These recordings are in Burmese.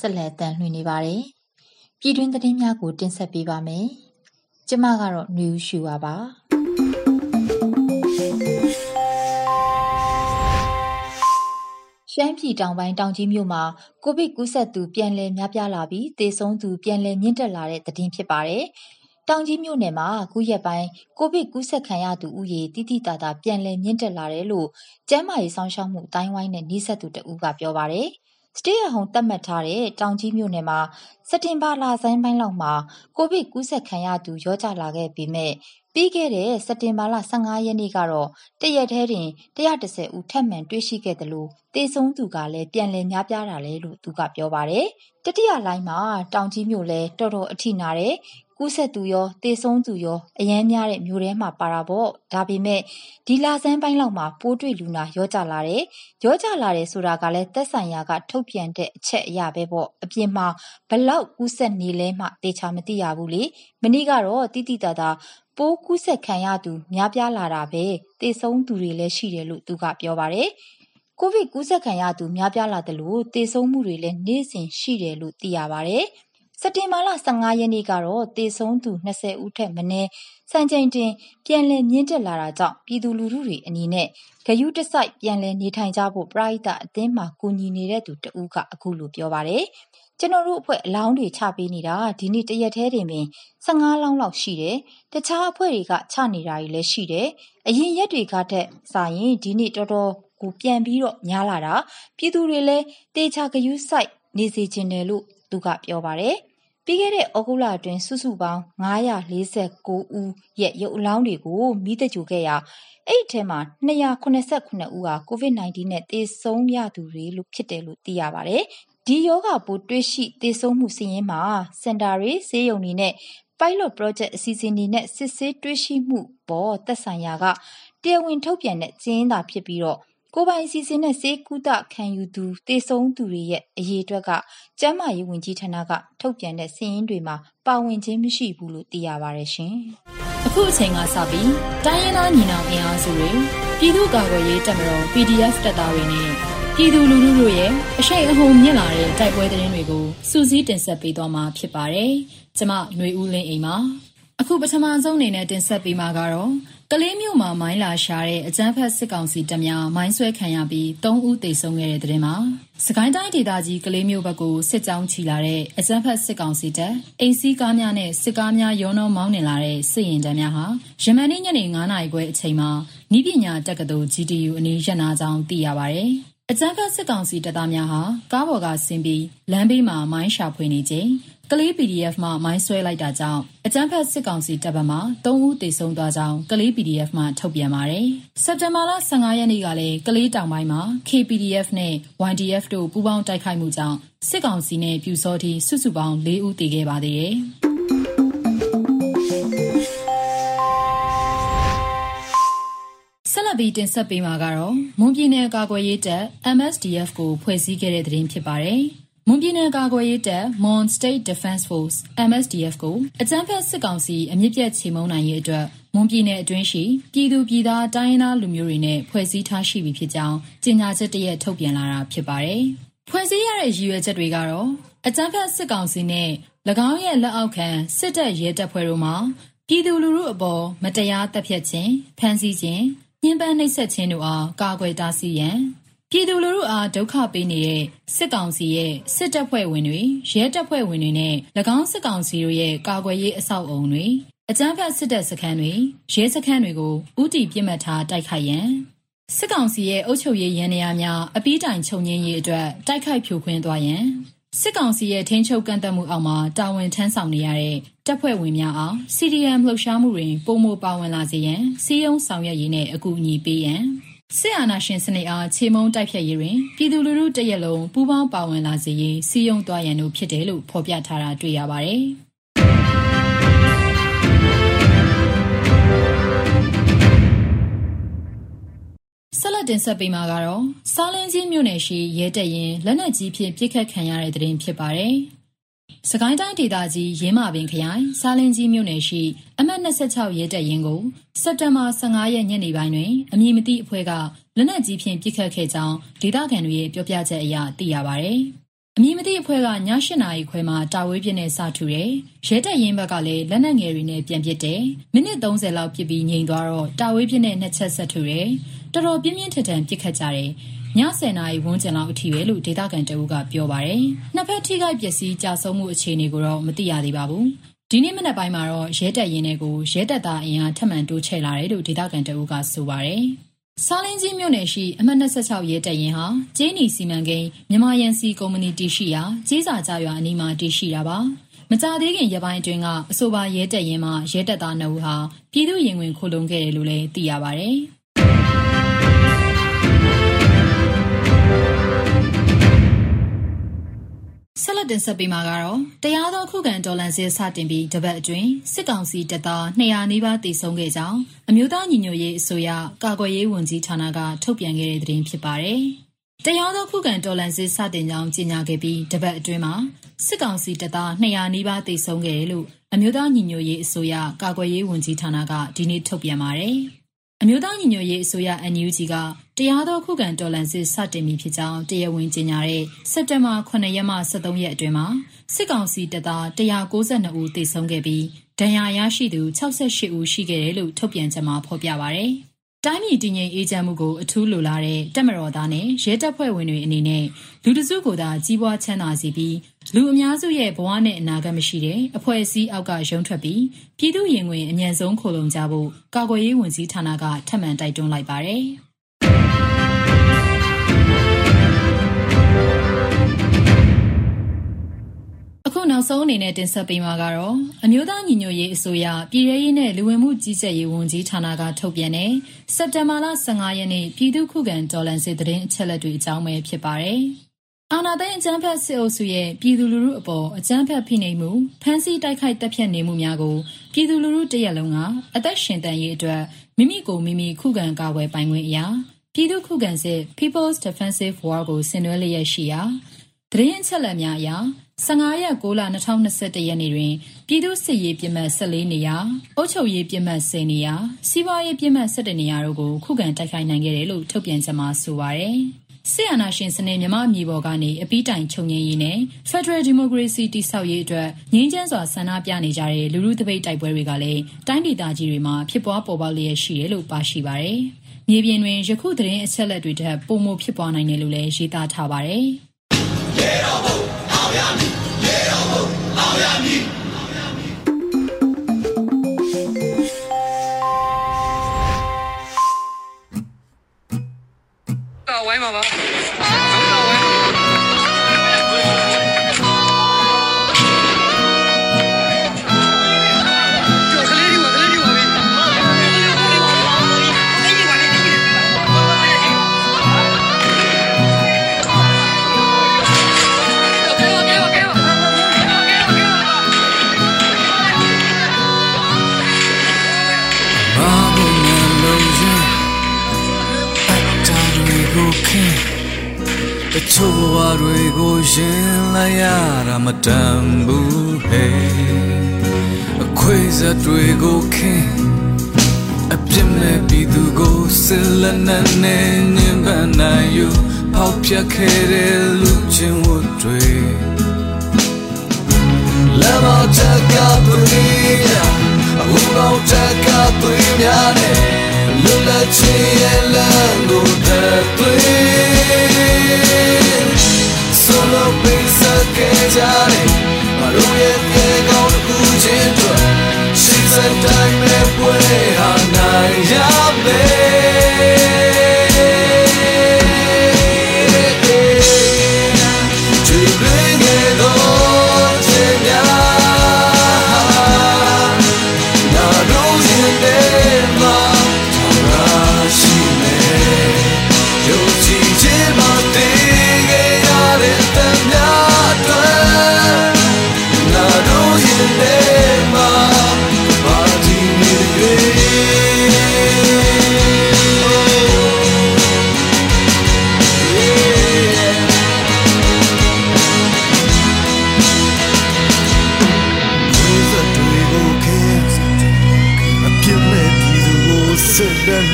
ဆက်လက်တန်လှည့်နေပါတယ်။ပြည်တွင်းသတင်းများကိုတင်ဆက်ပေးပါမယ်။ကျမကတော့ຫນွေဦးရှူပါပါ။ရှမ်းပြည်တောင်ပိုင်းတောင်ကြီးမြို့မှာကိုဗစ်ကူးစက်သူပြန်လည်များပြားလာပြီးသေဆုံးသူပြန်လည်မြင့်တက်လာတဲ့သတင်းဖြစ်ပါတယ်။တောင်ကြီးမြို့နယ်မှာခုရက်ပိုင်းကိုဗစ်ကူးစက်ခံရသူဦးရေတိတိတသာပြန်လည်မြင့်တက်လာတယ်လို့ကျန်းမာရေးစောင့်ရှောက်မှုအတိုင်းဝိုင်းနဲ့နှိစက်သူတဦးကပြောပါတယ်။ Stay at home သတ်မှတ်ထားတဲ့တောင်ကြီးမြို့နယ်မှာ စက်တင်ဘာလဆန်းပိုင်းလောက်မှာ ကိုဗစ်ကူးစက်ခံရသူရောကျလာခဲ့ပေမဲ့ ပြီးခဲ့တဲ့ စက်တင်ဘာလ15ရက်နေ့ကတော့ တရက်တည်းတင်130ဦး ထပ်မံတွေ့ရှိခဲ့တယ်လို့သေဆုံးသူကလည်း ပြန်လည်များပြားတာလေလို့ သူကပြောပါတယ်။တတိယလိုင်းမှာ တောင်ကြီးမြို့လဲတော်တော်အထိနာတယ် ကူးစက်သူရောသေဆုံးသူရောအရန်များတဲ့မျိုးထဲမှာပါတာပေါ့ဒါပေမဲ့ဒီလာဆန်းပိုင်းလောက်မှာပိုးတွေ့လူနာရောကြလာတယ်ရောကြလာတယ်ဆိုတာကလည်းသက်ဆိုင်ရာကထုတ်ပြန်တဲ့အချက်အရာပဲပေါ့အပြင်မှာဘလောက်ကူးစက်နေလဲမှတေချာမသိရဘူးလေမနေ့ကတော့တိတိတသာပိုးကူးစက်ခံရသူများပြားလာတာပဲသေဆုံးသူတွေလည်းရှိတယ်လို့သူကပြောပါတယ်ကိုဗစ်ကူးစက်ခံရသူများပြားလာတယ်လို့သေဆုံးမှုတွေလည်းနေ့စဉ်ရှိတယ်လို့သိရပါတယ်။ စက်တင်ဘာလ15ရက်နေ့ကတော့သေဆုံးသူ20ဦးထက်မနည်းစံချိန်တင်ပြန်လည်မြင့်တက်လာတာကြောင့်ပြည်သူလူထုတွေအနေနဲ့ဂယုတစိုက်ပြန်လည်နေထိုင်ကြဖို့ပရိသတ်အသင်းမှာကူညီနေတဲ့သူတဦးကအခုလိုပြောပါတယ်။ကျွန်တော်တို့အဖွဲ့အလောင်းတွေချပေးနေတာဒီနေ့တရက်သေးတင်ပင်15လောင်းလောက်ရှိတယ်။တခြားအဖွဲ့တွေကချနေတာတွေလည်းရှိတယ်။အရင်ရက်တွေကထက်စာရင်ဒီနေ့တော်တော်ကိုပြန်ပြီးတော့များလာတာပြည်သူတွေလည်းတေချာဂယုစိုက်နေစေချင်တယ်လို့သူကပြောပါတယ်။ ပြီးခဲ့တဲ့ဩဂုတ်လအတွင်း စုစုပေါင်း 949 ဦးရဲ့ ရုပ်အလောင်းတွေကိုမိတကြိုခဲ့ရာ အဲ့ဒီထဲမှာ289ဦးဟာ COVID-19 နဲ့ သေဆုံးရသူတွေလို့ဖြစ်တယ်လို့ သိရပါတယ်။ဒီယောဂပိုးတွေ့ရှိ သေဆုံးမှုစီးရင်မှာ စင်တာတွေ ဆေးရုံတွေနဲ့ pilot project အစီအစဉ်တွေနဲ့ စစ်ဆေးတွေ့ရှိမှုပေါ် သက်ဆိုင်ရာက တရားဝင်ထုတ်ပြန်တဲ့စီးရင်သာဖြစ်ပြီးတော့ ကိုပိုင်အစီအစဉ်နဲ့ဆေးကုသခံယူသူသေဆုံးသူတွေရဲ့အရေးအတွက်ကကျန်းမာရေးဝန်ကြီးဌာနကထုတ်ပြန်တဲ့စာရင်းတွေမှာပါဝင်ခြင်းမရှိဘူးလို့သိရပါတယ်ရှင်။အခုအချိန်ကစပြီးတိုင်းရင်းသားညီနောင်အင်အားစုတွေပြည်သူ့ကာကွယ်ရေးတပ်မတော် PDF တပ်သားတွေနဲ့ပြည်သူလူထုတို့ရဲ့အရှိန်အဟုန်မြင့်လာတဲ့တိုက်ပွဲသတင်းတွေကိုစူးစီးတင်ဆက်ပေးသွားမှာဖြစ်ပါတယ်။ကျမຫນွေဦးလင်းအိမ်ပါ။အခုပထမဆုံးအနေနဲ့တင်ဆက်ပေးမှာကတော့ ကလေးမျိုးမှာမိုင်းလာရှာတဲ့အကြမ်းဖက်စစ်ကောင်စီတပ်များမိုင်းဆွဲခံရပြီး၃ဦးသေဆုံးခဲ့တဲ့တဲ့တင်မှာစကိုင်းတိုင်းဒေသကြီးကလေးမျိုးဘက်ကိုစစ်ကြောင်းချီလာတဲ့အကြမ်းဖက်စစ်ကောင်စီတပ်အိမ်စီးကားများနဲ့စစ်ကားများရောနှောမောင်းနှင်လာတဲ့စစ်ရင်တန်းများဟာယမန်နေ့ညနေ9:00နာရီခွဲအချိန်မှာဤပညာတက္ကသိုလ် GTU အနီးရနာကြောင်းသိရပါဗျ။အကြမ်းဖက်စစ်ကောင်စီတပ်သားများဟာကားပေါ်ကဆင်းပြီးလမ်းဘေးမှာမိုင်းရှာဖွေနေချိန် ကလေး PDF မှမိုင်းဆွဲလိုက်တာကြောင့် အကြမ်းဖက်စစ်ကောင်စီတပ်ဗမာ3ဦး သေဆုံးသွားကြောင်း ကလေး PDF မှထုတ်ပြန်ပါတယ်။စက်တင်ဘာလ15ရက်နေ့ကလည်း ကလေးတောင်ပိုင်းမှာ KPDF နဲ့ YDF တို့ ပူးပေါင်းတိုက်ခိုက်မှုကြောင့် စစ်ကောင်စီနဲ့ပြူစောတိစုစုပေါင်း4ဦးသေခဲ့ပါသေးတယ်။ဆက်လက်ပြီး တင်ဆက်ပေးမှာကတော့ မွန်ပြည်နယ် ကာကွယ်ရေးတပ် MSDF ကို ဖွဲ့စည်းခဲ့တဲ့သတင်း ဖြစ်ပါတယ်။ မွန်ပြည်နယ်ကာကွယ်ရေးတပ် Mon State Defense Force MSDF ကို အကြမ်းဖက်စစ်ကောင်စီအမြင့်ပြတ်ချေမှုန်းနိုင်ရေးအတွက် မွန်ပြည်နယ်အတွင်းရှိ ပြည်သူပြည်သား တိုင်းရင်းသားလူမျိုးတွေနဲ့ ဖွဲ့စည်းထားရှိပြီဖြစ်ကြောင်း ကြေညာချက်တရက်ထုတ်ပြန်လာတာဖြစ်ပါတယ်။ဖွဲ့စည်းရတဲ့ ရည်ရွယ်ချက်တွေကတော့ အကြမ်းဖက်စစ်ကောင်စီနဲ့၎င်းရဲ့လက်အောက်ခံ စစ်တပ် ရဲတပ်ဖွဲ့တို့မှပြည်သူလူထုအပေါ် မတရားတပ်ဖြတ်ခြင်း ဖမ်းဆီးခြင်း ညှဉ်းပန်းနှိပ်စက်ခြင်းတို့အား ကာကွယ်တားဆီးရန် ပြည်သူလူထုအား ဒုက္ခပေးနေတဲ့ စစ်ကောင်စီရဲ့ စစ်တပ်ဖွဲ့ဝင်တွေ ရဲတပ်ဖွဲ့ဝင်တွေနဲ့၎င်းစစ်ကောင်စီတို့ရဲ့ ကာကွယ်ရေး အဆောက်အုံတွေ အကြမ်းဖက် စစ်တပ်စခန်းတွေ ရဲစခန်းတွေကိုဥတီပြစ်မှတ်ထား တိုက်ခိုက်ရန် စစ်ကောင်စီရဲ့ အုပ်ချုပ်ရေးရန်နေရာများ အပီးတိုင်ချုပ်ငင်းရေးအတွက် တိုက်ခိုက်ဖြိုခွင်းသွားရန် စစ်ကောင်စီရဲ့ထင်းချုပ်ကန့်သက်မှုအောက်မှာ တာဝန်ထမ်းဆောင်နေရတဲ့ တပ်ဖွဲ့ဝင်များအား CDM လှုပ်ရှားမှုတွင်ပုံမပါဝင်လာစေရန်စီယုံဆောင်ရွက်ရေးနဲ့အကူအညီပေးရန် စစ်အာဏာရှင်စနစ်အားခြေမုံတိုက်ဖြတ်ရေးတွင်ပြည်သူလူထုတရက်လုံးပူးပေါင်းပါဝင်လာစေရေးစီယုံသွားရန်တို့ဖြစ်တယ်လို့ဖော်ပြထားတာတွေ့ရပါတယ်။ဆက်လက်တင်ဆက်ပေးမှာကတော့စားလင်းကြီးမြို့နယ်ရှိရဲတပ်ရင်လက်နက်ကြီးဖြင့်ပြစ်ခတ်ခံရတဲ့တဲ့တင်ဖြစ်ပါတယ်။ စကိုင်းတိုင်းဒေသကြီးရင်းမာပင်ခရိုင်စားလင်းကြီးမြို့နယ်ရှိအမှတ်26ရဲတပ်ရင်ကိုစက်တင်ဘာ15ရက်ညနေပိုင်းတွင်အမည်မသိအဖွဲ့ကလက်နက်ကြီးဖြင့်ပြစ်ခတ်ခဲ့ကြောင်းဒေသခံတွေရဲ့ပြောပြချက်အရသိရပါဗျ။အမည်မသိအဖွဲ့ကည၈နာရီခွဲမှာတာဝေးပြင်းနဲ့စထူတယ်။ရဲတပ်ရင်ဘက်ကလည်းလက်နက်ငယ်တွေနဲ့ပြန်ပစ်တယ်။မိနစ်30လောက်ပြစ်ပြီးငြိမ်သွားတော့တာဝေးပြင်းနဲ့နှစ်ချက်ဆက်ထူတယ်။ တော်တော်ပြင်းပြင်းထန်ထန်ပြစ်ခတ်ကြတယ်။ည10နာရီဝန်းကျင်လောက်အထိပဲလို့ဒေသခံတအုပ်ကပြောပါတယ်။နှစ်ဖက်ထိခိုက်ပျက်စီးကြဆုံးမှုအခြေအနေကိုတော့မသိရသေးပါဘူး။ဒီနေ့မနက်ပိုင်းမှာတော့ရဲတပ်ရင်းတွေကိုရဲတပ်သားအင်အားထပ်မံတိုးချဲ့လာတယ်လို့ဒေသခံတအုပ်ကဆိုပါတယ်။စားလင်းကြီးမြို့နယ်ရှိအမှတ်26ရဲတပ်ရင်ဟာကျင်းနီစီမံကိန်းမြန်မာရန်စီကုမ္ပဏီတည်ရှိရာကြီးစာကြရွာအနီးမှာတည်ရှိတာပါ။မကြသေးခင်ရပိုင်းအတွင်းကအဆိုပါရဲတပ်ရင်မှာရဲတပ်သားနှုတ်ဟာပြည်သူရင်ဝင်ခိုလုံခဲ့တယ်လို့လည်းသိရပါဗျ။ ဆက်လက်တင်ဆက်ပေးမှာကတော့တရားသောခုခံတော်လှန်ရေးစတင်ပြီးတပတ်အတွင်းစစ်ကောင်စီတပ်သား200နီးပါးတေဆုံးခဲ့ကြောင်းအမျိုးသားညီညွတ်ရေးအစိုးရကာကွယ်ရေးဝန်ကြီးဌာနကထုတ်ပြန်ခဲ့တဲ့သတင်းဖြစ်ပါတယ်။တရားသောခုခံတော်လှန်ရေးစတင်ကြောင်းကြေညာခဲ့ပြီးတပတ်အတွင်းမှာစစ်ကောင်စီတပ်သား200နီးပါးတေဆုံးခဲ့တယ်လို့အမျိုးသားညီညွတ်ရေးအစိုးရကာကွယ်ရေးဝန်ကြီးဌာနကဒီနေ့ထုတ်ပြန်ပါတယ်။ အမျိုးသားညီညွတ်ရေးအစိုးရ NUG က တရားတော်ခုခံတော်လှန်စစ် စတင်ပြီဖြစ်ကြောင်း တရားဝင်ကြေညာတဲ့ စက်တင်ဘာ9ရက်မှ23ရက်အတွင်းမှာ စစ်ကောင်စီတပ်သား192ဦး သေဆုံးခဲ့ပြီး ဒဏ်ရာရရှိသူ68ဦး ရှိခဲ့တယ်လို့ ထုတ်ပြန်ချက်မှာ ဖော်ပြပါဗျ။တိုင်းပြည် တည်ငြိမ်အေးချမ်းမှုကို အထူးလိုလားတဲ့တက်မတော်သားနဲ့ ရဲတပ်ဖွဲ့ဝင်တွေအနေနဲ့ လူတစုကိုသာ ကြီးပွားချမ်းသာစီပြီး လူအများစုရဲ့ဘဝနဲ့အနာဂတ်မရှိတဲ့အဖွဲ့အစည်းအောက်ကရုံထွက်ပြီးပြည်သူရင်ဝင်အမြန်ဆုံးခိုလုံကြဖို့ကာကွယ်ရေးဝန်ကြီးဌာနကထပ်မံတိုက်တွန်းလိုက်ပါတယ်။အခုနောက်ဆုံးအနေနဲ့တင်ဆက်ပေးမှာကတော့အမျိုးသားညီညွတ်ရေးအစိုးရပြည်ထရေးနဲ့လူဝင်မှုကြီးကြပ်ရေးဝန်ကြီးဌာနကထုတ်ပြန်တဲ့စက်တင်ဘာလ15ရက်နေ့ပြည်သူ့ခုခံတော်လှန်စစ်တရင်အချက်လက်တွေအကြောင်းပဲဖြစ်ပါတယ်။ အာနာသိန်းအကြမ်းဖက်စစ်အုပ်စုရဲ့ပြည်သူလူထုအပေါ်အကြမ်းဖက်ဖိနှိပ်မှုဖမ်းဆီးတိုက်ခိုက်တပ်ဖြတ်နေမှုများကိုပြည်သူလူထုတရက်လုံးကအသက်ရှင်တန်ရေးအတွက်မိမိကိုမိမိခုခံကာကွယ်ပိုင်ခွင့်အရာပြည်သူခုခံစစ် People's Defensive War ကိုဆင်နွှဲလျက်ရှိရာတရင်ချက်လက်များအရာ15ရက်6လ2021ရက်နေ့တွင်ပြည်သူ့စစ်ရေးပြစ်မှတ်14နေရာအုပ်ချုပ်ရေးပြစ်မှတ်10နေရာစီးပွားရေးပြစ်မှတ်17နေရာတို့ကိုခုခံတိုက်ခိုက်နိုင်ခဲ့တယ်လို့ထုတ်ပြန်ချက်မှာဆိုပါရယ် စစ်အာဏာရှင်စနစ်မြမအမျိုးပေါ်ကနေအပီးတိုင်ချုပ်ငင်းရေးနဲ့ Federal Democracy တိဆောက်ရေးအတွက်ငြင်းချမ်းစွာဆန္ဒပြနေကြတဲ့လူလူတပိတ်တိုက်ပွဲတွေကလည်းတိုင်းဒေသကြီးတွေမှာဖြစ်ပွားပေါ်ပေါက်လျက်ရှိတယ်လို့ပါရှိပါရယ်မြေပြင်တွင်ယခုသတင်းအချက်အလက်တွေထက်ပိုမိုဖြစ်ပွားနိုင်တယ်လို့လည်းရေးသားထားပါတယ်။ရေတော်ဘုံအောင်ရမည်ရေတော်ဘုံအောင်ရမည် ဝိုင်း ပါပါချို့ဘဝတွေကိုရင်လိုက်ရတာမတန်ဘူးဟဲ့အခွေစက်တွေကိုခင်းအပြစ်မဲ့ပြည်သူကိုဆလနဲ့နဲ့ညင်ပန်းနိုင်ယူပေါက်ပြတ်ခဲ့တဲ့လူချင်းဝတ်တွေလမ်းမတက်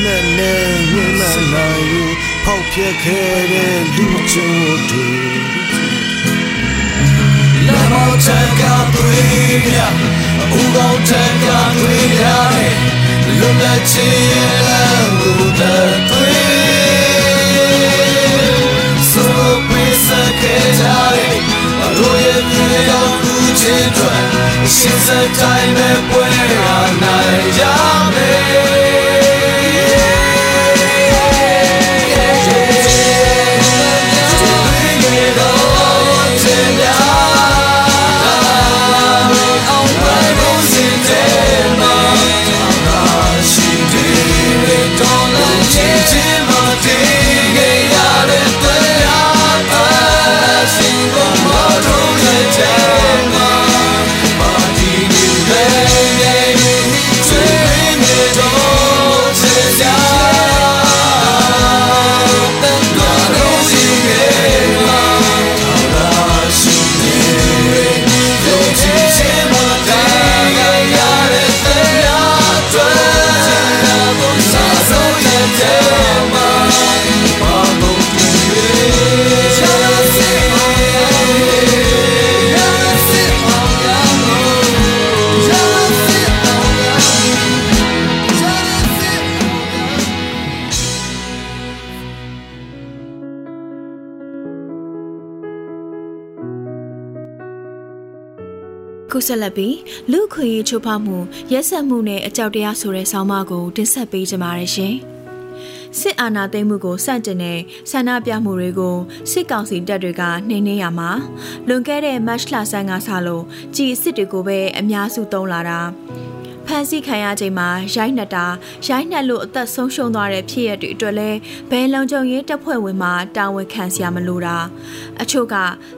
နဲ့နဲ့ညှိနှိုင်းနိုင်ယူဖောက်ပြက်ခဲ့တဲ့လူချင်းတို့လမ်းမောချက်ကသွေးမြဦးကောင်းချက်ကသွေးရတယ်လွတ်လပ်ခြင်းရဲ့လမ်းကိုတသွေးဆိုပေးစခဲ့ကြတယ်အလိုရဲ့မြေရောက်ခုချင်းတွေရှင်းစတိုင်းမဲ့ပွဲရနိုင်ရမယ် ဆက်လက်ပြီးလူခွေရေးချိုးဖောက်မှုရက်ဆက်မှုနဲ့အကြောက်တရားဆိုတဲ့ဆောင်းပါးကိုတင်ဆက်ပေးကြပါရရှင်။စစ်အာဏာသိမ်းမှုကိုစန့်ကျင်တဲ့ဆန္ဒပြမှုတွေကိုစစ်ကောင်စီတပ်တွေကနှိမ်နင်းရမှာလွန်ခဲ့တဲ့မတ်လဆန်းကစလို့ကြည်စစ်တွေကိုပဲအများစုသုံးလာတာ ဖန်ဆီးခံရချိန်မှာရိုက်နှက်တာရိုက်နှက်လို့အသက်ဆုံးရှုံးသွားတဲ့ဖြစ်ရပ်တွေအတွက်လဲဘယ်လုံခြုံရေးတပ်ဖွဲ့ဝင်မှတာဝန်ခံစရာမလိုတာအချို့က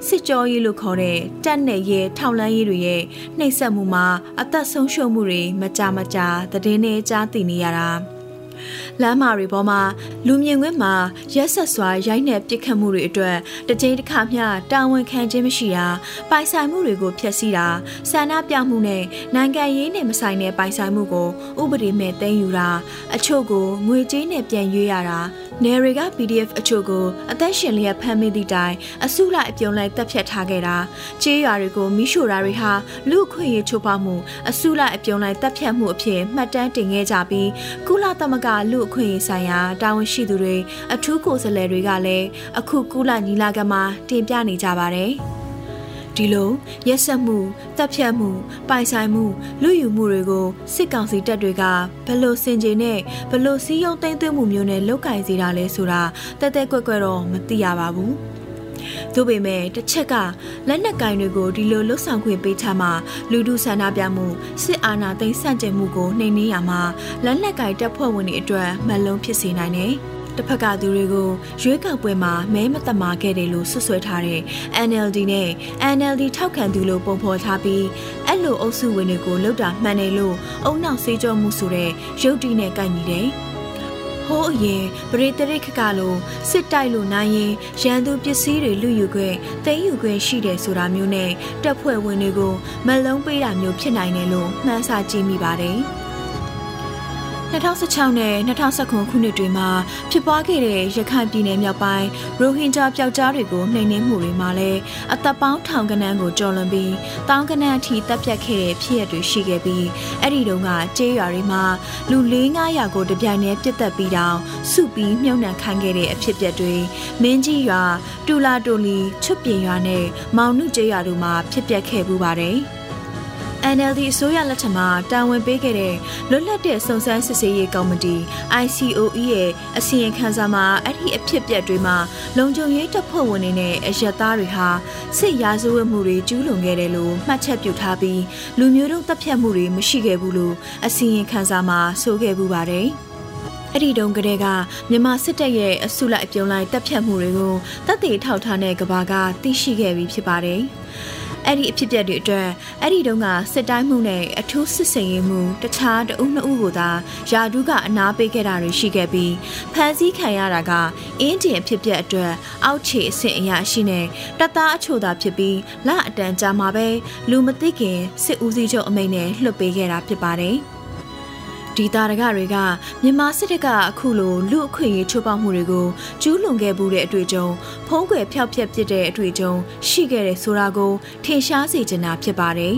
စစ်ကြောရေးလို့ခေါ်တဲ့တပ်နဲ့ရဲထောက်လန်းရေးတွေရဲ့နှိပ်စက်မှုမှာအသက်ဆုံးရှုံးမှုတွေမကြမကြာသတင်းတွေကြားသိနေရတာ လမ်းမတွေပေါ်မှာလူမြင်ကွင်းမှာရက်ဆက်စွာရိုက်နှက်ပစ်ခတ်မှုတွေအတွက်တစ်ကြိမ်တစ်ခါမျှတာဝန်ခံခြင်းမရှိတာပိုင်ဆိုင်မှုတွေကိုဖျက်ဆီးတာဆန္ဒပြမှုနဲ့နိုင်ငံရေးနဲ့မဆိုင်တဲ့ပိုင်ဆိုင်မှုကိုဥပဒေမဲ့သိမ်းယူတာအချို့ကိုငွေကြေးနဲ့ပြန်ရွေးရတာ နယ်တွေက PDF အချို့ကိုအသက်ရှင်လျက်ဖမ်းမိသည့်တိုင်အစုလိုက်အပြုံလိုက်တပ်ဖြတ်ထားခဲ့တာကြေးရွာတွေကိုမိရှို့တာတွေဟာလူအခွင့်အရေးချိုးဖောက်မှုအစုလိုက်အပြုံလိုက်တပ်ဖြတ်မှုအဖြစ်မှတ်တမ်းတင်ခဲ့ကြပြီးကုလသမဂ္ဂလူအခွင့်အရေးဆိုင်ရာတာဝန်ရှိသူတွေအထူးကိုယ်စားလှယ်တွေကလည်းအခုကုလညီလာခံမှာတင်ပြနေကြပါတယ် ဒီလိုရက်ဆက်မှုတပ်ဖြတ်မှုပိုင်ဆိုင်မှုလူယူမှုတွေကိုစစ်ကောင်စီတပ်တွေကဘလို့စင်ကြေနဲ့ဘလို့စီးရုံးသိမ်းသွင်းမှုမျိုးနဲ့လုတ်ကင်စေတာလဲဆိုတာတက်တက်ကွက်ကွက်တော့မသိရပါဘူး။သို့ပေမဲ့တစ်ချက်ကလက်နက်ကင်တွေကိုဒီလိုလှုပ်ဆောင်ခွင့်ပေးချမှလူဒုဆန္ဒပြမှုစစ်အာဏာသိမ်းဆန့်ကျင်မှုကိုနှိမ်နင်းရမှာလက်နက်ကင်တပ်ဖွဲ့ဝင်တွေအတွက်မလုံးဖြစ်စေနိုင်တယ်။ တစ်ဖက်ကသူတွေကိုရွေးကောက်ပွဲမှာမဲမတမာခဲ့တယ်လို့ဆွဆွဲထားတဲ့ NLD နဲ့ NLD ထောက်ခံသူလို့ပုံဖော်ထားပြီးအဲ့လိုအုပ်စုဝင်တွေကိုလှုပ်တာမှန်တယ်လို့အုံနောက်စေးကြောမှုဆိုတဲ့ရုပ်တိနဲ့ကိုက်ညီတယ်။ဟဟိုးအရင်ပရိတရိခကလိုစစ်တိုက်လို့နိုင်ရင်ရန်သူပစ္စည်းတွေလူယူခွင့်သိမ်းယူခွင့်ရှိတယ်ဆိုတာမျိုးနဲ့တပ်ဖွဲ့ဝင်တွေကိုမလုံးပေးတာမျိုးဖြစ်နိုင်တယ်လို့မှန်းဆကြည့်မိပါတယ်။ 2016နဲ့2019ခုနှစ်တွေမှာဖြစ်ပွားခဲ့တဲ့ရခိုင်ပြည်နယ်မြောက်ပိုင်းရိုဟင်ဂျာပျောက်ကြားတွေကိုနှိမ်နင်းမှုတွေမှာလည်းအသက်ပေါင်းထောင်ကနန်းကိုကျော်လွန်ပြီးတောင်းကနန်းအထိတပ်ပြတ်ခဲ့တဲ့ဖြစ်ရပ်တွေရှိခဲ့ပြီးအဲ့ဒီတုန်းကကျေးရွာတွေမှာလူ4-500ကိုတပြိုင်တည်းပြစ်တက်ပြီးတောင်စုပြီးမြုံနှံခိုင်းခဲ့တဲ့အဖြစ်အပျက်တွေမင်းကြီးရွာတူလာတိုလီချွတ်ပြင်ရွာနဲ့မောင်နုကျေးရွာတို့မှာဖြစ်ပျက်ခဲ့ပူပါတယ်။ NLD အစိုးရလက်ထက်မှာတာဝန်ပေးခဲ့တဲ့လွတ်လပ်တဲ့စုံစမ်းစစ်ဆေးရေးကော်မတီ ICOE ရဲ့အစီရင်ခံစာမှာအဲ့ဒီအဖြစ်အပျက်တွေမှာလုံခြုံရေးတပ်ဖွဲ့ဝင်တွေနဲ့အရက်သားတွေဟာစစ်ရာဇဝတ်မှုတွေကျူးလွန်ခဲ့တယ်လို့မှတ်ချက်ပြုထားပြီးလူမျိုးတုံးတပ်ဖြတ်မှုတွေမရှိခဲ့ဘူးလို့အစီရင်ခံစာမှာဆိုခဲ့ပူပါတယ်။အဲ့ဒီတုန်းကတည်းကမြန်မာစစ်တပ်ရဲ့အစုလိုက်အပြုံလိုက်တပ်ဖြတ်မှုတွေကိုတပ်တွေထောက်ထားတဲ့ကဘာကသိရှိခဲ့ပြီးဖြစ်ပါတယ်။ အဲ့ဒီအဖြစ်အပျက်တွေအတွက်အဲ့ဒီတုန်းကစစ်တိုင်းမှုနဲ့အထူးစစ်စင်ရေးမှုတခြားတဦးနှစ်ဦးကိုသာယာဒုကအနာပေးခဲ့တာတွေရှိခဲ့ပြီးဖန်စည်းခံရတာကအင်းကျင်အဖြစ်အပျက်အတွက်အောက်ခြေအဆင့်အရာရှိနဲ့တပ်သားအချို့သာဖြစ်ပြီးလအတန်ကြာမှာပဲလူမသိခင်စစ်ဦးစီးချုပ်အမိန့်နဲ့လွှတ်ပေးခဲ့တာဖြစ်ပါတယ်။ ဒီတာရကတွေကမြန်မာစစ်တပ်ကအခုလိုလူအခွင့်အရေးချိုးဖောက်မှုတွေကိုကျူးလွန်ခဲ့မှုတဲ့အတွေ့အကြုံဖုံးကွယ်ဖျောက်ဖျက်ပစ်တဲ့အတွေ့အကြုံရှိခဲ့တဲ့ဆိုတာကိုထင်ရှားစေချင်တာဖြစ်ပါတယ်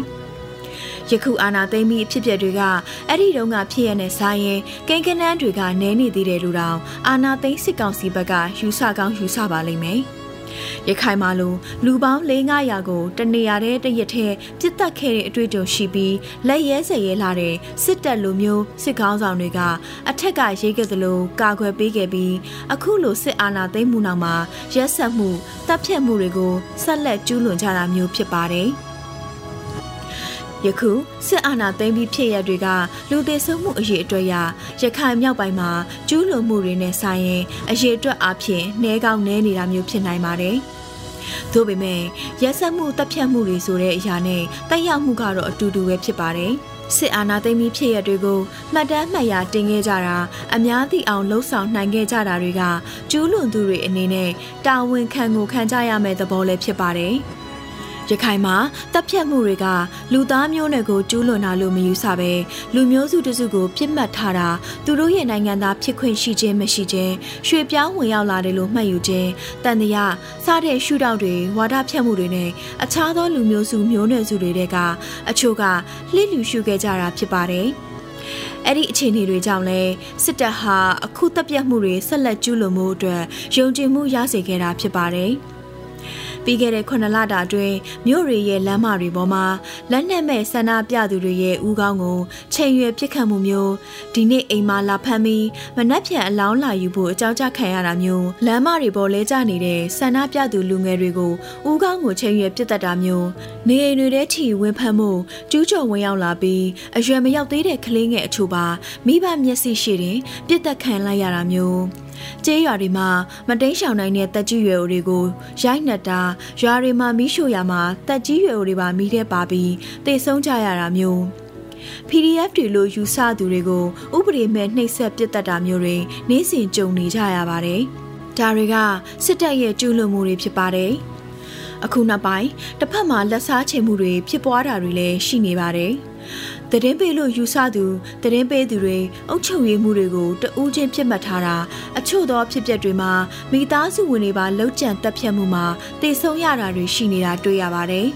။ယခုအာနာသိမ့်ပြီးအဖြစ်အပျက်တွေကအဲ့ဒီတုန်းကဖြစ်ရတဲ့ဆိုင်ရင်ကိန်းကနန်းတွေကနည်းနေသေးတယ်လို့တောင်အာနာသိမ့်စစ်ကောင်စီဘက်ကယူဆကောင်းယူဆပါလိမ့်မယ်။ ရခိုင်မှာလိုလူပေါင်း၄900ကိုတနေရာတဲ့တရက်ထဲပြစ်တက်ခဲ့တဲ့အတွေ့အကြုံရှိပြီးလက်ရဲစရဲလာတဲ့စစ်တပ်လိုမျိုးစစ်ကောင်းဆောင်တွေကအထက်ကရေးခဲ့သလိုကာကွယ်ပေးခဲ့ပြီးအခုလိုစစ်အာဏာသိမ်းမှုနောက်မှာရက်ဆက်မှုတပ်ဖြတ်မှုတွေကိုဆက်လက်ကျူးလွန်ကြတာမျိုးဖြစ်ပါတယ်။ ယခုစစ်အာဏာသိမ်းပြီးဖြစ်ရတွေကလူသေးဆုံးမှုအရေးအတွက်ရရခိုင်မြောက်ပိုင်းမှာကျူးလွန်မှုတွေနဲ့ဆိုင်ရင်အရေးအတွက်အဖြစ်နှဲကောင်းနှဲနေတာမျိုးဖြစ်နိုင်ပါတယ်။သို့ပေမဲ့ရက်ဆက်မှုတပ်ဖြတ်မှုတွေဆိုတဲ့အရာနဲ့တိုက်ရောက်မှုကတော့အတူတူပဲဖြစ်ပါတယ်။စစ်အာဏာသိမ်းပြီးဖြစ်ရတွေကိုမှတ်တမ်းမှတ်ရာတင်ခဲ့ကြတာအများသိအောင်လှုံ့ဆော်နိုင်ခဲ့ကြတာတွေကကျူးလွန်သူတွေအနေနဲ့တာဝန်ခံကိုခံကြရမယ့်သဘောလည်းဖြစ်ပါတယ်။ ရခိုင်မှာတပ်ဖြတ်မှုတွေကလူသားမျိုးနွယ်ကိုကျူးလွန်တာလို့မယူဆပဲလူမျိုးစုတစုကိုပြစ်မှတ်ထားတာသူတို့ရဲ့နိုင်ငံသားဖြစ်ခွင့်ရှိခြင်းမရှိခြင်းရွှေပြောင်းဝင်ရောက်လာတယ်လို့မှတ်ယူခြင်းတန်တရားစားတဲ့ရှုထောင့်တွေဝါဒဖြတ်မှုတွေနဲ့အခြားသောလူမျိုးစုမျိုးနွယ်စုတွေတဲကအချို့ကလှစ်လူရှုခဲ့ကြတာဖြစ်ပါတယ်အဲ့ဒီအခြေအနေတွေကြောင့်လဲစစ်တပ်ဟာအခုတပ်ပြတ်မှုတွေဆက်လက်ကျူးလွန်မှုအတွက်ယုံကြည်မှုရစေခဲ့တာဖြစ်ပါတယ်။ ပြီးခဲ့တဲ့9လတာအတွင်းမြို့တွေရဲ့လမ်းမတွေပေါ်မှာလက်နက်မဲ့ဆန္ဒပြသူတွေရဲ့ဦးခေါင်းကိုချိန်ရွယ်ပစ်ခတ်မှုမျိုးဒီနေ့အိမ်မှာလာဖမ်းပြီးမနှက်ဖြန်အလောင်းလာယူဖို့အကြောင်းကြခံရတာမျိုးလမ်းမတွေပေါ်လဲကျနေတဲ့ဆန္ဒပြသူလူငယ်တွေကိုဦးခေါင်းကိုချိန်ရွယ်ပစ်တတ်တာမျိုးနေအိမ်တွေထဲထိဝင်ဖမ်းမှုကျူးကျော်ဝင်ရောက်လာပြီးအရွယ်မရောက်သေးတဲ့ကလေးငယ်အချို့ပါမိဘမျက်စိရှိတဲ့ပြစ်တက်ခံလိုက်ရတာမျိုး ကျေးရွာတွေမှာမတိန်ရှောင်နိုင်တဲ့တက်ကြီးရွယ်အိုတွေကိုရိုက်နှက်တာရွာတွေမှာမီးရှို့ရမှာတက်ကြီးရွယ်အိုတွေပါမီးထဲပါပြီးတေဆုံးကြရတာမျိုး PDF တွေလို့ယူဆသူတွေကိုဥပဒေမဲ့နှိပ်စက်ပစ်တက်တာမျိုးတွေနေ့စဉ်ကြုံနေကြရပါတယ်။ဒါတွေကစစ်တပ်ရဲ့ကျူးလွန်မှုတွေဖြစ်ပါတယ်။အခုနောက်ပိုင်းတစ်ဖက်မှာလက်စားချေမှုတွေဖြစ်ပွားတာတွေလည်းရှိနေပါတယ်။ တရင်ပေးလို့ယူဆသူတရင်ပေးသူတွေအုပ်ချုပ်ရေးမှုတွေကိုတဦးချင်းပြစ်မှတ်ထားတာအချို့သောဖြစ်ပျက်တွေမှာမိသားစုဝင်တွေပါလောက်ကျန်တက်ဖြတ်မှုမှာတည်ဆုံရတာတွေရှိနေတာတွေ့ရပါတယ်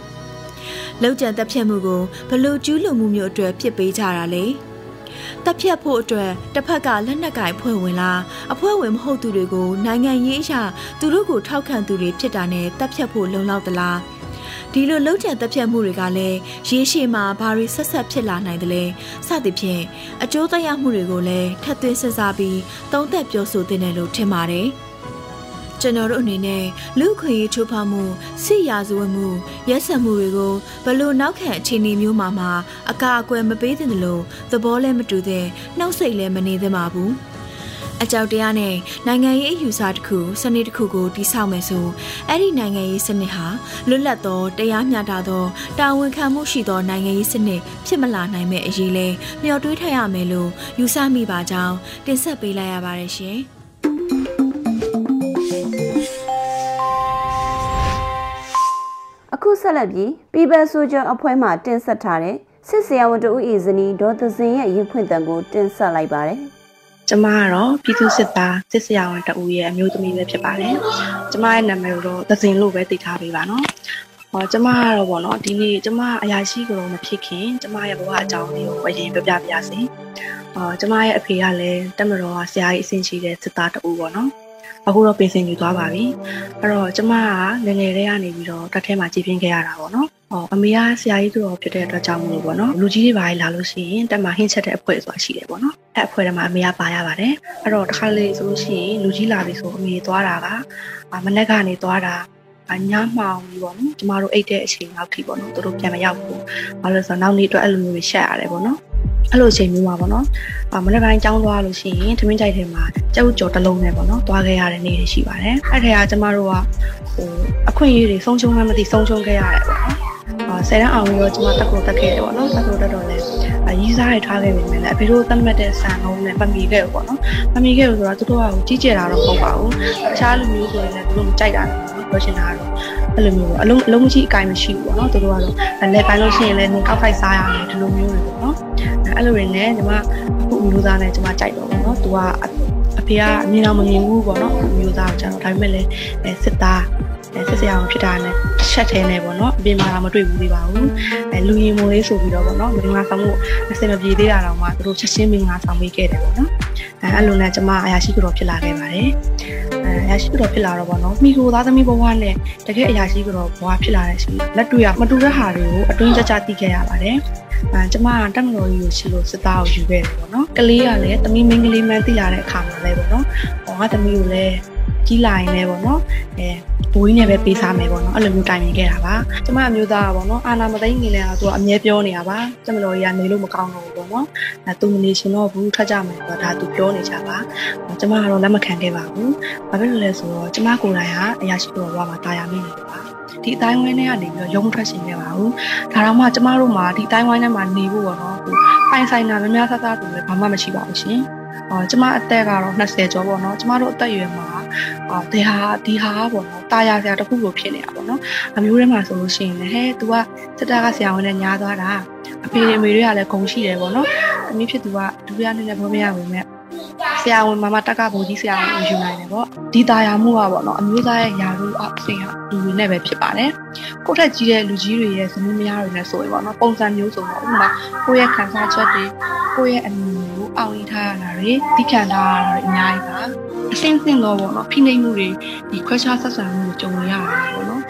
။လောက်ကျန်တက်ဖြတ်မှုကိုဘလို့ကျူးလွန်မှုမျိုးအတွက်ပြစ်ပေးကြတာလေ။တပ်ဖြတ်ဖို့အတွက်တစ်ဖက်ကလက်နက်ကင်ဖွဲ့ဝင်လာအဖွဲ့ဝင်မဟုတ်သူတွေကိုနိုင်ငံရေးအရာသူတို့ကိုထောက်ခံသူတွေဖြစ်တာနဲ့တပ်ဖြတ်ဖို့လုံလောက်သလား။ ဒီလိုလှုပ်ကြံတက်ဖြတ်မှုတွေကလည်းရေရှည်မှာဘာတွေဆက်ဆက်ဖြစ်လာနိုင်တယ်လဲစသဖြင့်အကျိုးသက်ရောက်မှုတွေကိုလည်းထပ်သွင်းစဉ်းစားပြီးသုံးသပ်ပြောဆိုသင့်တယ်လို့ထင်ပါတယ်ကျွန်တော်တို့အနေနဲ့လူခွင့်ရေးချိုးဖောက်မှုစစ်ရာဇဝတ်မှုရက်စက်မှုတွေကိုဘလို့နောက်ခံအခြေအနေမျိုးမှာမှအကာအကွယ်မပေးသင့်တယ်လို့သဘောလည်းမတူတဲ့နှုတ်ဆိတ်လည်းမနေသင့်ပါဘူး။ အအကြောက်တရားနဲ့နိုင်ငံရေးအယူဆတစ်ခုစနစ်တစ်ခုကိုတည်ဆောက်မယ်ဆိုအဲ့ဒီနိုင်ငံရေးစနစ်ဟာလွတ်လပ်သောတရားမျှတသောတာဝန်ခံမှုရှိသောနိုင်ငံရေးစနစ်ဖြစ်မလာနိုင်မဲ့အရေးလဲမျှော်တွေးထရမယ်လို့ယူဆမိပါကြောင်းတင်ဆက်ပေးလိုက်ရပါတယ်ရှင်။အခုဆက်လက်ပြီး People Soldier အဖွဲ့မှတင်ဆက်ထားတဲ့စစ်စရာဝန်တဦးဤဇနီးဒေါ်သစင်ရဲ့ရင်ဖွင့်တံကိုတင်ဆက်လိုက်ပါတယ်။ ကျမကတော့ပြည်သူစစ်သားစစ်စရာဝန်တဦးရဲ့အမျိုးသမီးပဲဖြစ်ပါတယ်။ကျမရဲ့နာမည်တော့သစင်လို့ပဲသိထားပေးပါနော်။ဟောကျမကတော့ဗောနော်ဒီနေ့ကျမအရာရှိကတော့မဖြစ်ခင်ကျမရဲ့ဘဝအကြောင်းလေးကိုအရင်ပြောပြပြပါစေ။ဟောကျမရဲ့အဖေကလည်းတက်မတော်ကဆရာကြီးအဆင့်ရှိတဲ့စစ်သားတဦးပေါ့နော်။အခုတော့ပင်စင်ယူသွားပါပြီအဲ့တော့ကျမကငငယ်လေးကနေပြီးတော့တက်ထဲမှာကြည်ပြင်းခဲ့ရတာပေါ့နော်ဟောအမေကဆရာကြီးသူတော်ဖြစ်တဲ့အတွက်ကြောင့်မလို့ပေါ့နော်လူကြီးတွေပါလာလို့ရှိရင်တက်မှာဟင်းချက်တဲ့အဖွဲ့ဆိုတာရှိတယ်ပေါ့နော်အဲ့အဖွဲ့ထဲမှာအမေကပါရပါတယ်အဲ့တော့တစ်ခါလေဆိုလို့ရှိရင်လူကြီးလာပြီဆိုအမေသွားတာကမနေ့ကနေသွားတာအညာမှောင်ပြီပေါ့နော်ကျမတို့အိတ်တဲ့အချိန်လောက်ထိပေါ့နော်သူတို့ပြန်မရောက်ဘူးဘာလို့လဲဆိုတော့နောက်နေ့အတွက်အဲ့လိုမျိုးတွေရှက်ရတယ်ပေါ့နော်အဲ့လိုအချိန်မျိုးမှာပေါ့နော်အမနေ့ပိုင်းကြောင်းသွားလို့ရှိရင်သမင်းကြိုက်ထဲမှာကြောက်ကြော်တစ်လုံးနဲ့ပေါ့နော်သွားခဲ့ရတဲ့နေ့တွေရှိပါတယ်အဲ့ထဲကကျမတို့ကဟိုအခွင့်အရေးတွေဆုံးရှုံးမှမသိဆုံးရှုံးခဲ့ရတယ်ပေါ့နော်အာ ဆယ်တန်းအောင်ပြီးတော့ကျမတက်ကိုတက်ခဲ့တယ်ပေါ့နော်တက်ကိုတက်တော့လဲရီးစားရထားခဲ့ပေမဲ့လည်းအဖေတို့သတ်မှတ်တဲ့စံနှုန်းနဲ့မမီခဲ့ဘူးပေါ့နော်မမီခဲ့ဘူးဆိုတော့သူတို့ကကြီးကျယ်တာတော့မဟုတ်ပါဘူးတခြားလူမျိုးဆိုရင်လည်းသူတို့မကြိုက်တာပေါ့ပြောချင်တာကတော့အဲ့လိုမျိုးပေါ့အလုံးအလုံးမရှိအကင်မရှိဘူးပေါ့နော်သူတို့ကတော့လက်ပိုင်းလို့ရှိရင်လည်းနေကောက်ဖိုက်စားရတယ်ဒီလိုမျိုးတွေပေါ့နော်အဲ့လိုတွေနဲ့ညီမအခုမျိုးသားနဲ့ညီမကြိုက်တော့ပေါ့နော်သူကအဖေကအမြင်တော့မမြင်ဘူးပေါ့နော်အခုမျိုးသားကိုကျွန်တော်ဒါပေမဲ့လည်းစစ်သား ဆက်စရာအောင်ဖြစ်တာနဲ့ချက်ထဲနဲ့ပေါ့နော်အပြင်မှာတော့မတွေ့ဘူးသေးပါဘူးအဲလူရင်မွေးလေးဆိုပြီးတော့ပေါ့နော်မင်္ဂလာဆောင်မှုအစင်မပြေသေးတာတော့မှသူတို့ချက်ချင်းမင်္ဂလာဆောင်ပေးခဲ့တယ်ပေါ့နော်အဲအဲ့လိုနဲ့ကျမအရာရှိကတော့ဖြစ်လာခဲ့ပါတယ်အဲအရာရှိကတော့ဖြစ်လာတော့ပေါ့နော်မိကိုသားသမီးဘဝနဲ့တကယ်အရာရှိကတော့ဘဝဖြစ်လာတဲ့ရှိလက်တွေ့ရမတူတဲ့ဟာတွေကိုအတွင်းကြကြသိခဲ့ရပါတယ်အဲကျမကတက်မတော်ကြီးကိုရှိလို့စစ်သားကိုယူခဲ့တယ်ပေါ့နော်ကလေးကလည်းသမီးမင်းကလေးမှန်းသိလာတဲ့အခါမှာလည်းပေါ့နော်ဟောငါသမီးကိုလည်း ကြီးလာရင်လည်းပေါ့နော်အဲဘိုးကြီးနဲ့ပဲပေးစားမယ်ပေါ့နော်အဲ့လိုမျိုးတိုင်ပင်ခဲ့တာပါကျမအမျိုးသားကပေါ့နော်အာနာမသိငင်လဲသူကအမြဲပြောနေတာပါကျမတော်ကြီးကနေလို့မကောင်းတော့ဘူးပေါ့နော်အဲသူမနေရှင်တော့ဘူးထွက်ကြမယ်ဆိုတော့ဒါသူပြောနေကြပါကျမကတော့လက်မခံခဲ့ပါဘူးဘာဖြစ်လို့လဲဆိုတော့ကျမကိုယ်တိုင်ကအရာရှိတော်ဘဝမှာတာယာမိနေတယ်ပါဒီအတိုင်းဝိုင်းထဲကနေပြီးတော့ရုံထွက်ရှင်နေပါဘူးဒါတော့မှကျမတို့မှာဒီအတိုင်းဝိုင်းထဲမှာနေဖို့ပေါ့နော်ပိုင်ဆိုင်တာများများဆဆတူလည်းဘာမှမရှိပါဘူးရှင်အော် ကျမအသက်ကတော့20ကျော်ပေါ့နော်ကျမတို့အသက်အရွယ်မှာအာဒီဟာဒီဟာပေါ့နော်တာယာဆရာတခုလိုဖြစ်နေတာပေါ့နော်အမျိုးထဲမှာဆိုလို့ရှိရင်လည်းဟဲ့ तू ကစစ်တာကဆရာဝန်နဲ့ညားသွားတာအဖေတွေမေတွေကလည်းဂုံရှိတယ်ပေါ့နော်တမီးဖြစ်သူကဒုတိယနေ့နဲ့ဘောမရဘူးမဲ့ဆရာဝန်မမတက်ကဘိုးကြီးဆရာဝန်ကိုယူနိုင်တယ်ပေါ့ဒီတာယာမှုကပေါ့နော်အမျိုးသားရဲ့ယာရုအဆင်ဟာလူတွေနဲ့ပဲဖြစ်ပါတယ်ကိုယ့်ထက်ကြီးတဲ့လူကြီးတွေရဲ့ဇနီးမယားတွေနဲ့ဆိုရင်ပေါ့နော်ပုံစံမျိုးစုံတော့ဥပမာကိုယ့်ရဲ့ခံစားချက်တွေကိုယ့်ရဲ့အမြင်ကို အောင်ရထားရတာတွေသိခံထားရတာတွေအများကြီးပါအစင်းစင်းတော့ပေါ့နော်ဖိနှိပ်မှုတွေဒီခွဲခြားဆက်ဆံမှုကိုကြုံရတာပေါ့နော်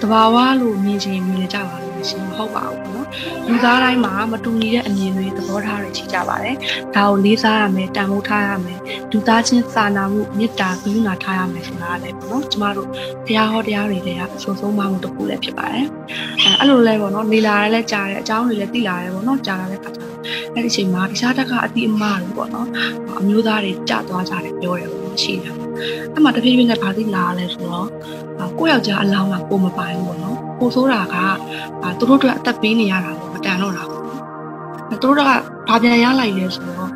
။တဘာဝလို့မြင်ချင်မြင်ကြပါလို့ ရှိရင်မဟုတ်ပါဘူးပေါ့နော်။လူသားတိုင်းမှာမတူညီတဲ့အမြင်တွေသဘောထားတွေရှိကြပါတယ်။ဒါကိုလေးစားရမယ်တန်ဖိုးထားရမယ်။လူသားချင်းစာနာမှုမေတ္တာကရုဏာထားရမယ်ဆိုတာလည်းပေါ့နော်။ကျမတို့တရားဟောတရားတွေတဲ့အဆိုဆုံးမှမှုတစ်ခုလည်းဖြစ်ပါတယ်။အဲအဲ့လိုလဲပေါ့နော်။နေလာရဲလဲကြားတယ်အကြောင်းတွေလည်းသိလာရဲပေါ့နော်။ကြားလာတဲ့ခါကျတော့အဲ့ဒီအချိန်မှာတခြားတက်ကအတိအမတွေပေါ့နော်။အမျိုးသားတွေကြသွားကြတယ်ပြောတယ်ပေါ့နော်။ရှိတယ်။အဲ့မှာတဖြည်းဖြည်းနဲ့ဗာသိလာလဲဆိုတော့ကိုယ့်ယောက်ျားအလောင်းကပုံမပိုင်ဘူးပေါ့နော် ပိုဆိုးတာကသူတို့အတွက်အသက်ပေးနေရတာပေါ့မတန်တော့တာပေါ့နော်သူတို့ကဘာပြန်ရလိုက်လဲဆိုတော့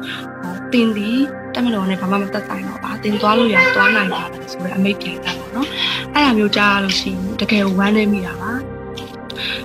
တင်ဒီတက်မလို့နဲ့ဘာမှမသက်ဆိုင်တော့ပါတင်သွားလို့ရသွားနိုင်ပါလားဆိုတော့အမိတ်ပြန်တာပေါ့နော်အဲ့အမျိုးကြားလို့ရှိရင်တကယ်ဝမ်းနေမိတာပါ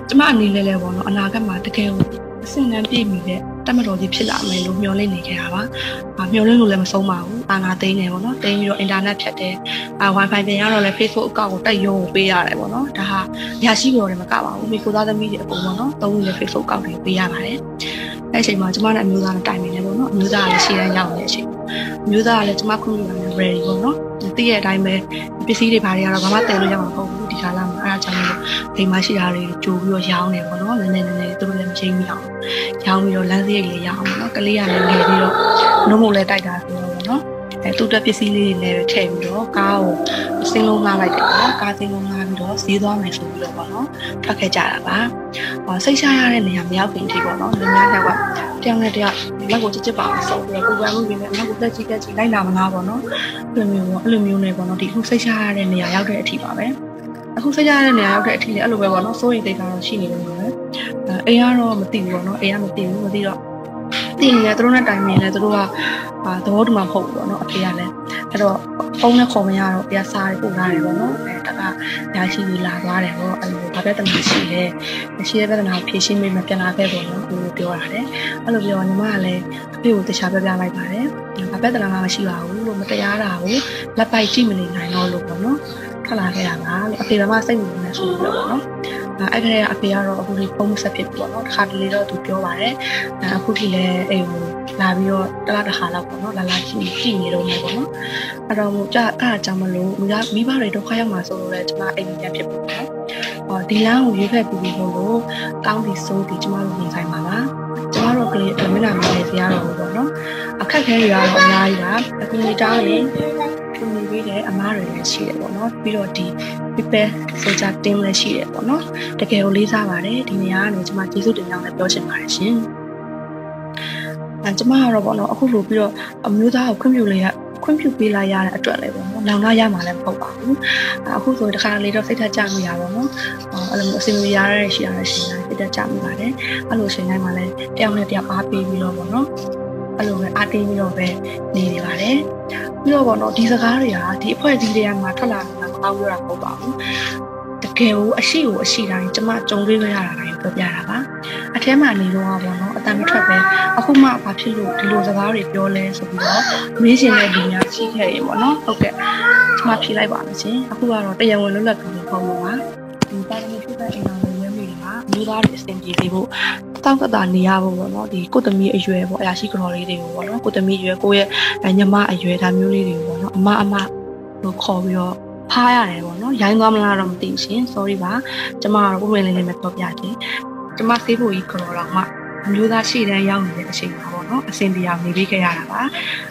ကျမအနေနဲ့လည်းပေါ့နော်အနာဂတ်မှာတကယ်ကိုအဆင့်တန်းပြည့်မီတဲ့တက်မတော်ကြီးဖြစ်လာမယ်လို့မျှော်လင့်နေခဲ့တာပါ။ မျှော်လင့်လို့လည်းမဆုံးပါဘူး။အာနာသိန်းနေပေါ့နော်။သိန်းပြီးတော့အင်တာနက်ဖြတ်တယ်။အာ Wi-Fi ပြန်ရတော့လည်း Facebook အကောင့်ကိုတက်ရုံကိုပေးရတယ်ပေါ့နော်။ဒါဟာရရှိပေါ်တယ်မကပါဘူး။မိကိုသားသမီးတွေအကုန်ပေါ့နော်။သုံးလို့လည်း Facebook အကောင့်တွေပေးရပါတယ်။အဲ့အချိန်မှာကျမနဲ့အမျိုးသားနဲ့တိုင်ပင်နေပေါ့နော်။အမျိုးသားကလည်းရှေ့တန်းရောက်နေတဲ့အချိန်။အမျိုးသားကလည်းကျမခွင့်ပြုတာနဲ့ ready ပေါ့နော်။သိရဲ့အတိုင်းပဲပစ္စည်းတွေဘာတွေကတော့ဘာမှတည်လို့ရမှာမဟုတ်ဘူးဒီကာလမှာ အဲ့ဒါကြောင့်လို့အိမ်မှာရှိတာတွေကြိုပြီးတော့ရောင်းနေပေါ့နော်။နည်းနည်းနည်းနည်းသူတို့လည်းမချိန်မိအောင်ရောင်းပြီးတော့လမ်းစရိတ်လေးရအောင်ပေါ့နော်။ကလေးကလည်းငယ်ပြီးတော့နှုတ်မို့လည်းတိုက်တာဆိုတော့ပေါ့နော်။အဲအဲသူ့တက်ပစ္စည်းလေးတွေလည်းထည့်ပြီးတော့ကားကိုစင်းလုံးငှားလိုက်တယ်ပေါ့နော်ကားစင်းလုံးငှားပြီးတော့ဈေးသွားမယ်ဆိုပြီးတော့ပေါ့နော်ထွက်ခဲ့ကြတာပါဟောစိတ်ရှားရတဲ့နေရာမရောက်ခင်အထိပေါ့နော်လူများယောက်ကတယောက်နဲ့တယောက်လက်ကိုချစ်ချစ်ပါအောင်ဆော့ပြီးတော့ပူပန်မှုတွေနဲ့လက်ကိုလက်ကြည့်လက်ကြည့်လိုက်လာမလားပေါ့နော်အဲ့လိုမျိုးပေါ့အဲ့လိုမျိုးနဲ့ပေါ့နော်ဒီခုစိတ်ရှားရတဲ့နေရာရောက်တဲ့အထိပါပဲ အခုစိတ်ရတဲ့နေရာရောက်တဲ့အထိလည်းအဲ့လိုပဲပေါ့နော်စိုးရိမ်တိတ်တာတော့ရှိနေလို့ပဲအဲအိမ်ကတော့မသိဘူးပေါ့နော်အိမ်ကမသိဘူးမသိတော့တည်နေတယ်သူတို့နဲ့တိုင်ပင်လဲသူတို့ကအာသဘောတူမှာမဟုတ်ဘူးပေါ့နော်အဖေကလည်းအဲ့တော့ဖုန်းနဲ့ခေါ်မရတော့ပြစားပို့ထားတယ်ပေါ့နော်အဲတကညာရှိကြီးလာသွားတယ်ပေါ့အဲ့လိုဘာပြဿနာရှိလဲရှိတဲ့ပြဿနာကိုဖြေရှင်းမိမပြန်လာခဲ့ပေါ့နော်သူပြောရတယ်အဲ့လိုပြောညီမကလည်းအဖေကိုတခြားပြပြလိုက်ပါတယ်ဘာပြဿနာမှမရှိပါဘူးလို့မတရားတာကိုလက်ပိုက်ကြည့်မနေနိုင်တော့လို့ပေါ့နော် ထွက်လာခဲ့တာပါလို့အဖေကမှစိတ်ဝင်နေဆိုပြီးတော့ပေါ့နော်အဲ့ဒါကအဖေကတော့အခုဒီဖုန်းဆက်ဖြစ်ပြီပေါ့နော်တစ်ခါတလေတော့သူပြောပါတယ်အခုထိလည်းအိမ်ကိုလာပြီးတော့တလားတစ်ခါလောက်ပေါ့နော်လာလာကြည့်ကြည့်နေတော့မယ်ပေါ့နော်အဲ့တော့မို့ကြအဲ့ဒါကြောင့်မလို့မိသားမိဘတွေဒုက္ခရောက်မှာဆိုလို့လည်းကျွန်မအိမ်ပြန်ဖြစ်ပြီပေါ့ဟောဒီလမ်းကိုရွေးဖက်ပြီးပြီးလို့ကောင်းဒီစိုးဒီကျွန်မတို့နေဆိုင်ပါပါကျွန်တော်တို့ကလေးအမေနာမလေးဆရာတော်ပေါ့နော်အခက်ခဲတွေကတော့အများကြီးပါအခုနေတောင်းရင်ခုနေပြီးတဲ့ အမားတွေလည်းရှိတယ်ပေါ့နော်ပြီးတော့ဒီ people soldier team လည်းရှိတယ်ပေါ့နော်တကယ်ကိုလေးစားပါတယ်ဒီနေရာကနေကျွန်မကျေးဇူးတင်ကြောင်းလည်းပြောချင်ပါတယ်ရှင်အဲကျွန်မကတော့ပေါ့နော်အခုလိုပြီးတော့အမျိုးသားကိုခွင့်ပြုလိုက်ရခွင့်ပြုပေးလိုက်ရတဲ့အတွက်လည်းပေါ့နော်လောင်လာရမှာလည်းမဟုတ်ပါဘူးအခုဆိုတခါလေးတော့စိတ်ထကြမိရပါတော့အဲ့လိုမျိုးအစီအမရရရှိရတဲ့ရှင်တိုင်းစိတ်ထကြမိပါတယ်အဲ့လိုရှင်တိုင်းမှာလည်းတယောက်နဲ့တယောက်အားပေးပြီးတော့ပေါ့နော် အဲ့လိုပဲအားတင်းပြီးတော့ပဲနေနေပါတယ်ပြီးတော့ပေါ့နော်ဒီစကားတွေကဒီအဖွဲ့အစည်းတွေကမှထွက်လာတာမအောင်ရတာမဟုတ်ပါဘူးတကယ်ကိုအရှိကိုအရှိတိုင်းကျမကြုံတွေ့ရတာတိုင်းပြောပြတာပါအထဲမှာနေတော့ပေါ့နော်အတန်မထွက်ပဲအခုမှဘာဖြစ်လို့ဒီလိုစကားတွေပြောလဲဆိုပြီးတော့မေးရှင်တဲ့လူများရှိခဲ့ရေပေါ့နော်ဟုတ်ကဲ့ကျမဖြေလိုက်ပါမယ်ရှင်အခုကတော့တရားဝင်လွတ်လပ်ပြီးပုံပေါ်ပါဒီပါရမီဖြစ်တဲ့အင်တာနက်ရဲမိတွေမှာမျိုးသားတွေအဆင်ပြေစေဖို့ တောက်ကတာနေရဖို့ပေါ့နော်ဒီကိုသမီးအရွယ်ပေါ့အရာရှိကြော်လေးတွေကိုပေါ့နော်ကိုသမီးအရွယ်ကိုရဲ့ညီမအရွယ်ဒါမျိုးလေးတွေကိုပေါ့နော်အမအမလို့ခေါ်ပြီးတော့ဖားရတယ်ပေါ့နော်ရိုင်းသွားမလားတော့မသိဘူးရှင် sorry ပါကျမကတော့ပုံမှန်လေးလေးပဲပြောပြခြင်းကျမဆေးဖို့ကြီးကြော်တော့မှအမျိုးသားရှေ့တန်းရောက်နေတဲ့အချိန်မှာပေါ့နော်အဆင်ပြေအောင်နေပေးခဲ့ရတာပါ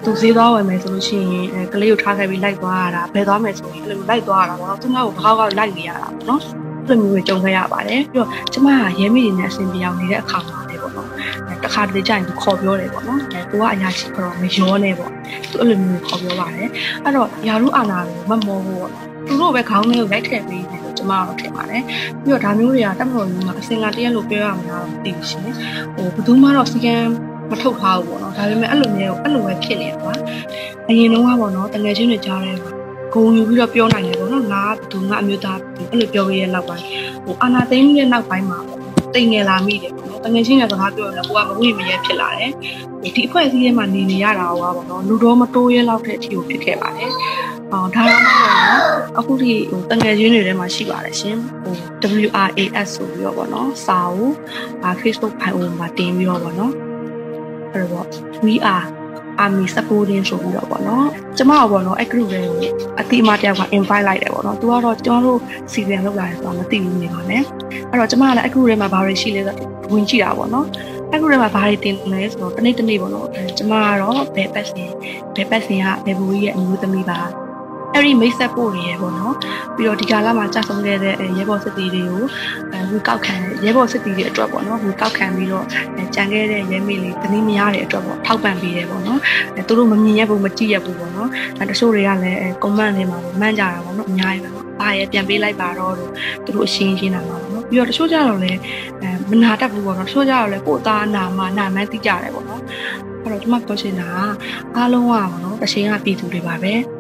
သူဈေးသွားဝယ်မယ်ဆိုလို့ရှိရင်ကလေးကိုထားခဲ့ပြီးလိုက်သွားရတာဘယ်သွားမယ်ဆိုရင်အဲ့လိုလိုက်သွားရတာပေါ့နော်သူကဘာကောက်လိုက်နေရတာပေါ့နော် အဲ့လိုမျိုးတွေကြုံခဲ့ရပါတယ်ပြီးတော့ကျမကရဲမိတွေနဲ့အဆင်ပြေအောင်နေတဲ့အခါမှာလေပေါ့နော်တခါတလေကျရင်သူခေါ်ပြောတယ်ပေါ့နော်အဲသူကအရာရှိကတော့မရောနဲ့ပေါ့သူအဲ့လိုမျိုးခေါ်ပြောပါတယ်အဲ့တော့ယာရုအာနာကိုမမောဘူးပေါ့သူတို့ပဲခေါင်းထဲကိုလိုက်ထည့်ပေးတယ်လို့ကျမကတော့ထင်ပါတယ်ပြီးတော့ဒါမျိုးတွေကတက်မလို့မျိုးမှာအစင်ကတရက်လို့ပြောရမှာတော့မသိဘူးရှင်ဟိုဘယ်သူမှတော့စီကံမထုတ်ထားဘူးပေါ့နော်ဒါပေမဲ့အဲ့လိုမျိုးအဲ့လိုပဲဖြစ်နေတာပါအရင်တော့ကပေါ့နော်တငယ်ချင်းတွေကြားတယ် ဂုံယူပြီးတော့ပြောနိုင်တယ်ပေါ့နော်ငါဘသူငါအမျိုးသားအဲ့လိုပြောရတဲ့နောက်ပိုင်းဟိုအာနာသိန်းရဲ့နောက်ပိုင်းမှာပေါ့တိမ်ငယ်လာမိတယ်ပေါ့နော်တငယ်ချင်းရဲ့စကားပြောရင်လည်းကိုကမဝိမရဲဖြစ်လာတယ်ဒီအဖွဲ့အစည်းထဲမှာနေနေရတာဟောပါပေါ့နော်လူတော်မတိုးရဲလောက်တဲ့အထိကိုဖြစ်ခဲ့ပါတယ်အော်ဒါတော့မဟုတ်နော်အခုဒီဟိုတငယ်ချင်းတွေထဲမှာရှိပါတယ်ရှင်ဟို WRAS ဆိုပြီးတော့ပေါ့နော်စာအုပ် Facebook ဖိုင်အိုမှာတင်ပြီးတော့ပေါ့နော်အဲ့တော့ we are army supporting ဆိုပြီးတော့ပေါ့နော်ကျမကပေါ့နော်အဲ့ group တွေကိုအတိအမတယောက်က invite လိုက်တယ်ပေါ့နော်သူကတော့ကျွန်တော်တို့ season လောက်လာတယ်ဆိုတော့မသိဘူးနေပါနဲ့အဲ့တော့ကျမကလည်းအဲ့ group ထဲမှာဘာတွေရှိလဲဆိုတော့ဝင်ကြည့်တာပေါ့နော်အဲ့ group ထဲမှာဘာတွေတင်လဲဆိုတော့တနေ့တနေ့ပေါ့နော်ကျမကတော့ဘယ်ပတ်စင်ဘယ်ပတ်စင်ကဘယ်ဘူကြီးရဲ့အမျိုးသမီးပါ အဲ့ဒီမိတ်ဆက်ဖို့ရယ်ပေါ့နော်ပြီးတော့ဒီကာလမှာကြာဆုံးခဲ့တဲ့ရဲဘော်စစ်တီတွေကိုဝေကောက်ခံရဲဘော်စစ်တီတွေအတွက်ပေါ့နော်ဝေကောက်ခံပြီးတော့ကြံခဲ့တဲ့ရဲမေလေးတနည်းမရတဲ့အတွက်ပေါ့ထောက်ပံ့ပေးတယ်ပေါ့နော်သူတို့မမြင်ရဘူးမကြည့်ရဘူးပေါ့နော်တချို့တွေကလည်းကွန်မန့်တွေမှာမှန်းကြတာပေါ့နော်အများကြီးပဲပေါ့ဘာရဲပြန်ပေးလိုက်ပါတော့သူတို့အရှင်းရှင်းတာပါပေါ့နော်ပြီးတော့တချို့ကြတော့လည်းမနာတတ်ဘူးပေါ့နော်တချို့ကြတော့လည်းကိုယ်သားနာမနာမှန်းသိကြတယ်ပေါ့နော်အဲ့တော့ဒီမှာပြောချင်တာအားလုံးကပေါ့နော်တရှင်းကပြည်သူတွေပါပဲဟော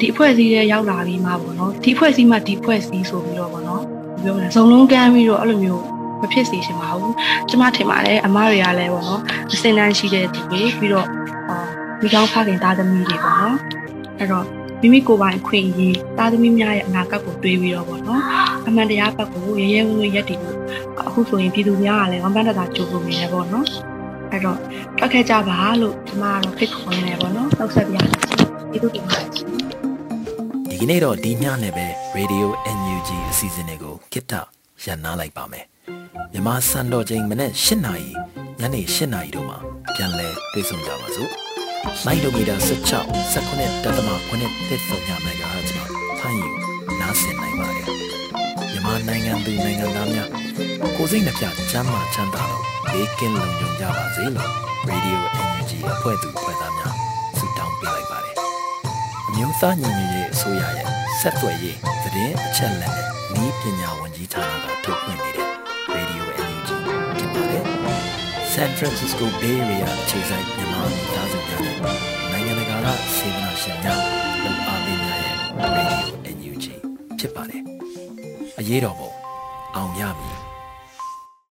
ဒီအဖွဲ့အစည်းတွေရောက်လာပြီးမှပေါ့နော်ဒီအဖွဲ့အစည်းမှဒီအဖွဲ့အစည်းဆိုပြီးတော့ပေါ့နော်ပြောမလဲဇုံလုံးကမ်းပြီးတော့အဲ့လိုမျိုးမဖြစ်စေချင်ပါဘူးကျမထင်ပါတယ်အမတွေကလည်းပေါ့နော်အစင်တန်းရှိတဲ့သူတွေပြီးတော့အာမိကောင်းဖခင်သားသမီးတွေပေါ့နော်အဲ့တော့မိမိကိုယ်ပိုင်ခွင့်ရေးသားသမီးများရဲ့အနာဂတ်ကိုတွေးပြီးတော့ပေါ့နော်အမှန်တရားဘက်ကိုရဲရဲဝံ့ဝံ့ရက်တည်ဖို့အခုဆိုရင်ပြည်သူများကလည်းဝမ်းပန်းတတာကြိုးပမ်းနေတယ်ပေါ့နော်အဲ့တော့ထွက်ခဲ့ကြပါလို့ကျမကတော့ဖိတ်ခေါ်နေတယ်ပေါ့နော်နောက်ဆက်ပြရစီပြည်သူတင်ပါတယ် ဒီကနေ့တော့ဒီညနဲ့ပဲ Radio NUG အစီအစဉ်လေးကိုကိတ္တရန်နာလိုက်ပါမယ်မြမစံတော်ချိန်မနေ့၈နာရီညနေ၈နာရီတို့မှာပြန်လည်တွေ့ဆုံကြပါစို့လိုင်းဒိုမီတာ16 19တက်သမ9တက်ဆုံးည MHz မှာဖမ်းယူနားဆင်နိုင်ပါတယ်မြန်မာနိုင်ငံသူနိုင်ငံသားများကိုစိတ်နှပြချမ်းမာချမ်းသာလို့ဘေးကင်းလုံခြုံကြပါစေလို့ Radio NUG အဖွဲ့သူဖွဲ့သားများ မျိုးသားညီညွတ်ရေးအစိုးရရဲ့ဆက်သွယ်ရေးသတင်းအချက်အလက်နဲ့ဤပညာဝန်ကြီးဌာနကထုတ်လွှင့်နေတဲ့ Radio NUG ဖြစ်ပါတယ် San Francisco Bay Area အခြေစိုက်မြန်မာမိသားစုများနဲ့နိုင်ငံတကာကစေတနာရှင်များလုံအားပေးများရဲ့ Radio NUG ဖြစ်ပါတယ်အရေးတော်ပုံ